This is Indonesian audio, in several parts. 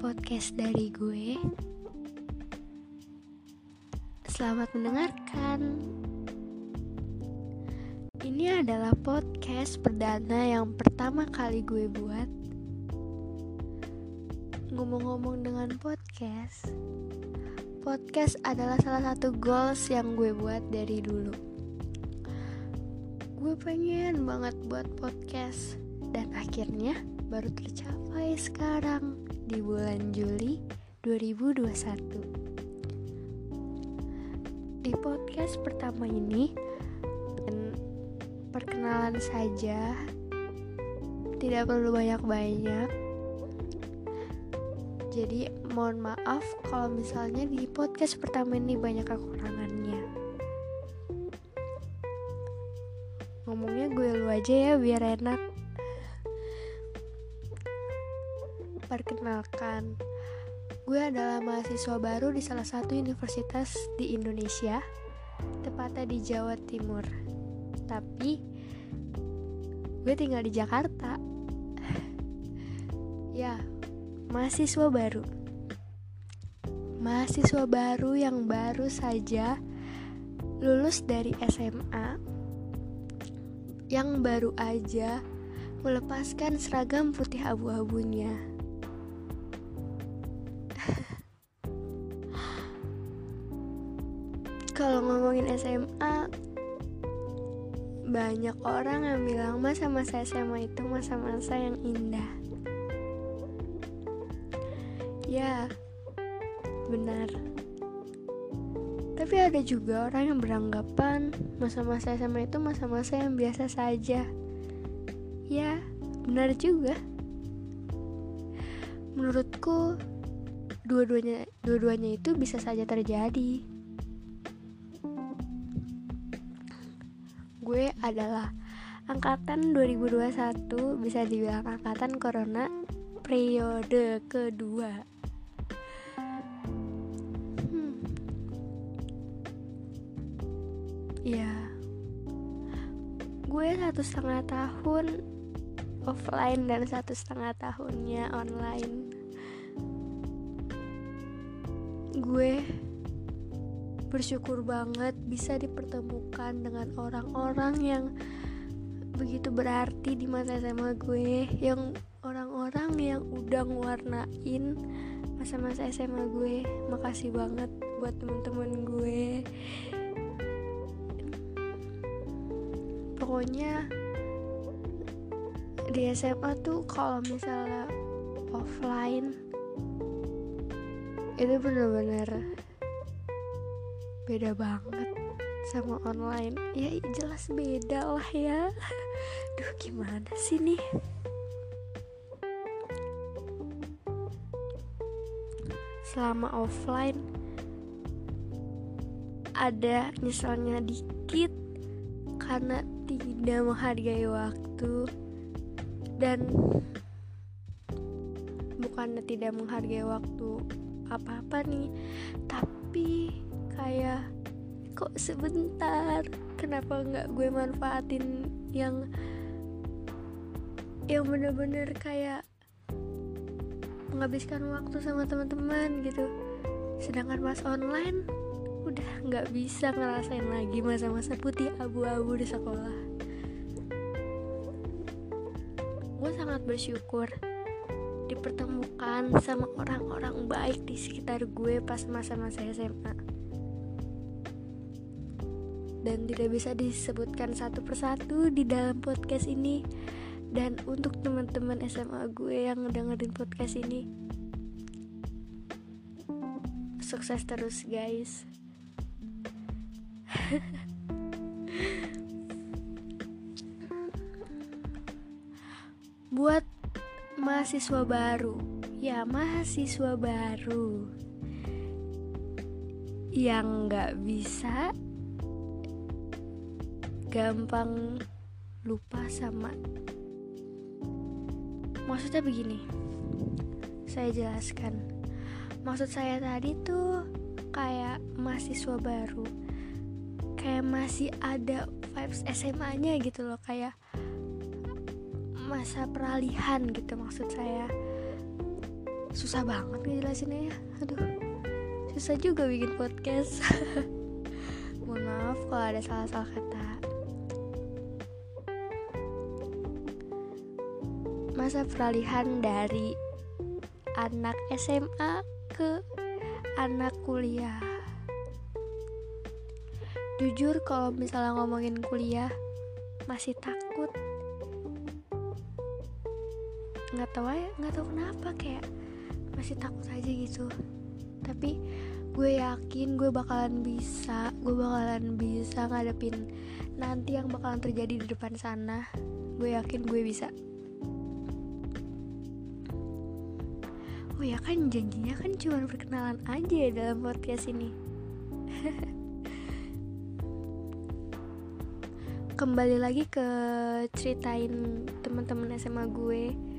podcast dari gue. Selamat mendengarkan. Ini adalah podcast perdana yang pertama kali gue buat. Ngomong-ngomong dengan podcast, podcast adalah salah satu goals yang gue buat dari dulu. Gue pengen banget buat podcast dan akhirnya baru tercapai sekarang di bulan Juli 2021. Di podcast pertama ini perkenalan saja. Tidak perlu banyak-banyak. Jadi mohon maaf kalau misalnya di podcast pertama ini banyak kekurangannya. Ngomongnya gue lu aja ya biar enak. Perkenalkan, gue adalah mahasiswa baru di salah satu universitas di Indonesia, tepatnya di Jawa Timur. Tapi gue tinggal di Jakarta. ya, mahasiswa baru. Mahasiswa baru yang baru saja lulus dari SMA yang baru aja melepaskan seragam putih abu-abunya. Kalau ngomongin SMA banyak orang yang bilang masa-masa SMA itu masa-masa yang indah. Ya benar. Tapi ada juga orang yang beranggapan masa-masa SMA itu masa-masa yang biasa saja. Ya benar juga. Menurutku dua-duanya dua-duanya itu bisa saja terjadi. Gue adalah angkatan 2021 bisa dibilang angkatan corona periode kedua. Hmm. ya gue satu setengah tahun offline dan satu setengah tahunnya online gue bersyukur banget bisa dipertemukan dengan orang-orang yang begitu berarti di masa SMA gue yang orang-orang yang udah ngewarnain masa-masa SMA gue. Makasih banget buat temen-temen gue. Pokoknya di SMA tuh kalau misalnya offline itu bener-bener beda banget sama online. Ya jelas beda lah ya. Duh gimana sih nih? Selama offline ada nyeselnya dikit karena tidak menghargai waktu dan bukannya tidak menghargai waktu apa-apa nih. Tapi kayak kok sebentar? Kenapa nggak gue manfaatin yang yang bener-bener kayak menghabiskan waktu sama teman-teman gitu. Sedangkan pas online udah nggak bisa ngerasain lagi masa-masa putih abu-abu di sekolah. Gue sangat bersyukur dipertemukan sama orang-orang baik di sekitar gue pas masa-masa SMA dan tidak bisa disebutkan satu persatu di dalam podcast ini. Dan untuk teman-teman SMA gue yang ngedengerin podcast ini sukses terus guys. Buat mahasiswa baru. Ya mahasiswa baru. Yang nggak bisa gampang lupa sama. Maksudnya begini saya jelaskan. Maksud saya tadi tuh kayak mahasiswa baru kayak masih ada vibes SMA-nya gitu loh kayak masa peralihan gitu maksud saya. Susah banget ngejelasinnya ya. Aduh susah juga bikin podcast. Mohon maaf kalau ada salah-salah kata. Masa peralihan dari anak SMA ke anak kuliah. Jujur kalau misalnya ngomongin kuliah masih takut nggak tahu ya nggak tahu kenapa kayak masih takut aja gitu. Tapi gue yakin gue bakalan bisa gue bakalan bisa ngadepin nanti yang bakalan terjadi di depan sana. Gue yakin gue bisa. Oh ya kan janjinya kan cuma perkenalan aja ya dalam podcast ini. Kembali lagi ke ceritain teman-teman SMA gue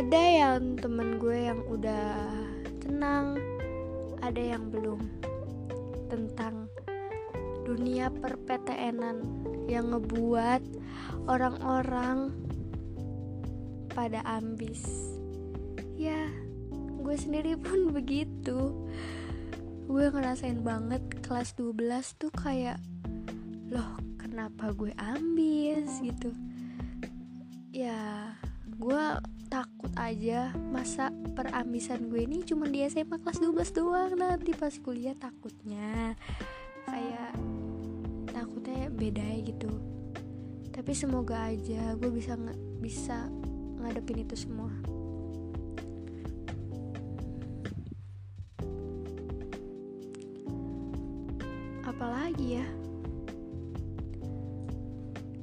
ada yang temen gue yang udah tenang ada yang belum. Tentang dunia perPTN-an yang ngebuat orang-orang pada ambis. Ya gue sendiri pun begitu. Gue ngerasain banget kelas 12 tuh kayak loh kenapa gue ambis? gitu. Ya gue takut aja masa perambisan gue ini cuma di SMA kelas 12 doang. Nanti pas kuliah takutnya kayak takutnya beda gitu. Tapi semoga aja gue bisa bisa ngadepin itu semua. Apalagi ya?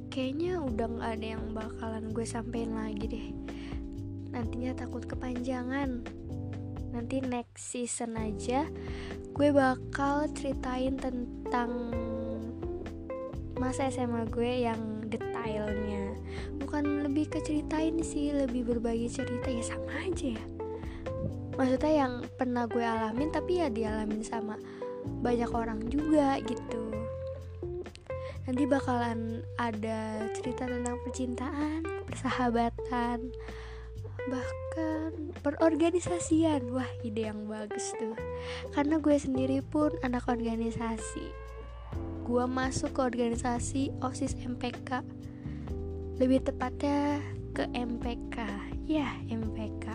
Kayaknya udah nggak ada yang bakalan gue sampein lagi deh nantinya takut kepanjangan. Nanti next season aja gue bakal ceritain tentang masa SMA gue yang detailnya. Bukan lebih ke ceritain sih lebih berbagi cerita. Ya sama aja ya. Maksudnya yang pernah gue alamin tapi ya dialamin sama banyak orang juga gitu. Nanti bakalan ada cerita tentang percintaan persahabatan bahkan perorganisasian wah ide yang bagus tuh. Karena gue sendiri pun anak organisasi. Gue masuk ke organisasi osis MPK lebih tepatnya ke MPK ya MPK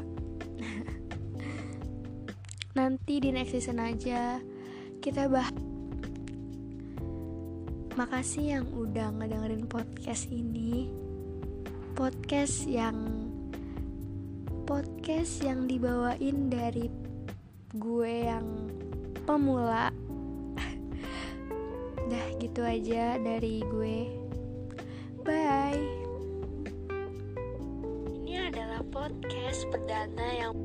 nanti di next season aja kita bah makasih yang udah ngedengerin podcast ini. Podcast yang podcast yang dibawain dari gue yang pemula. Dah gitu aja dari gue. Bye. Ini adalah podcast perdana yang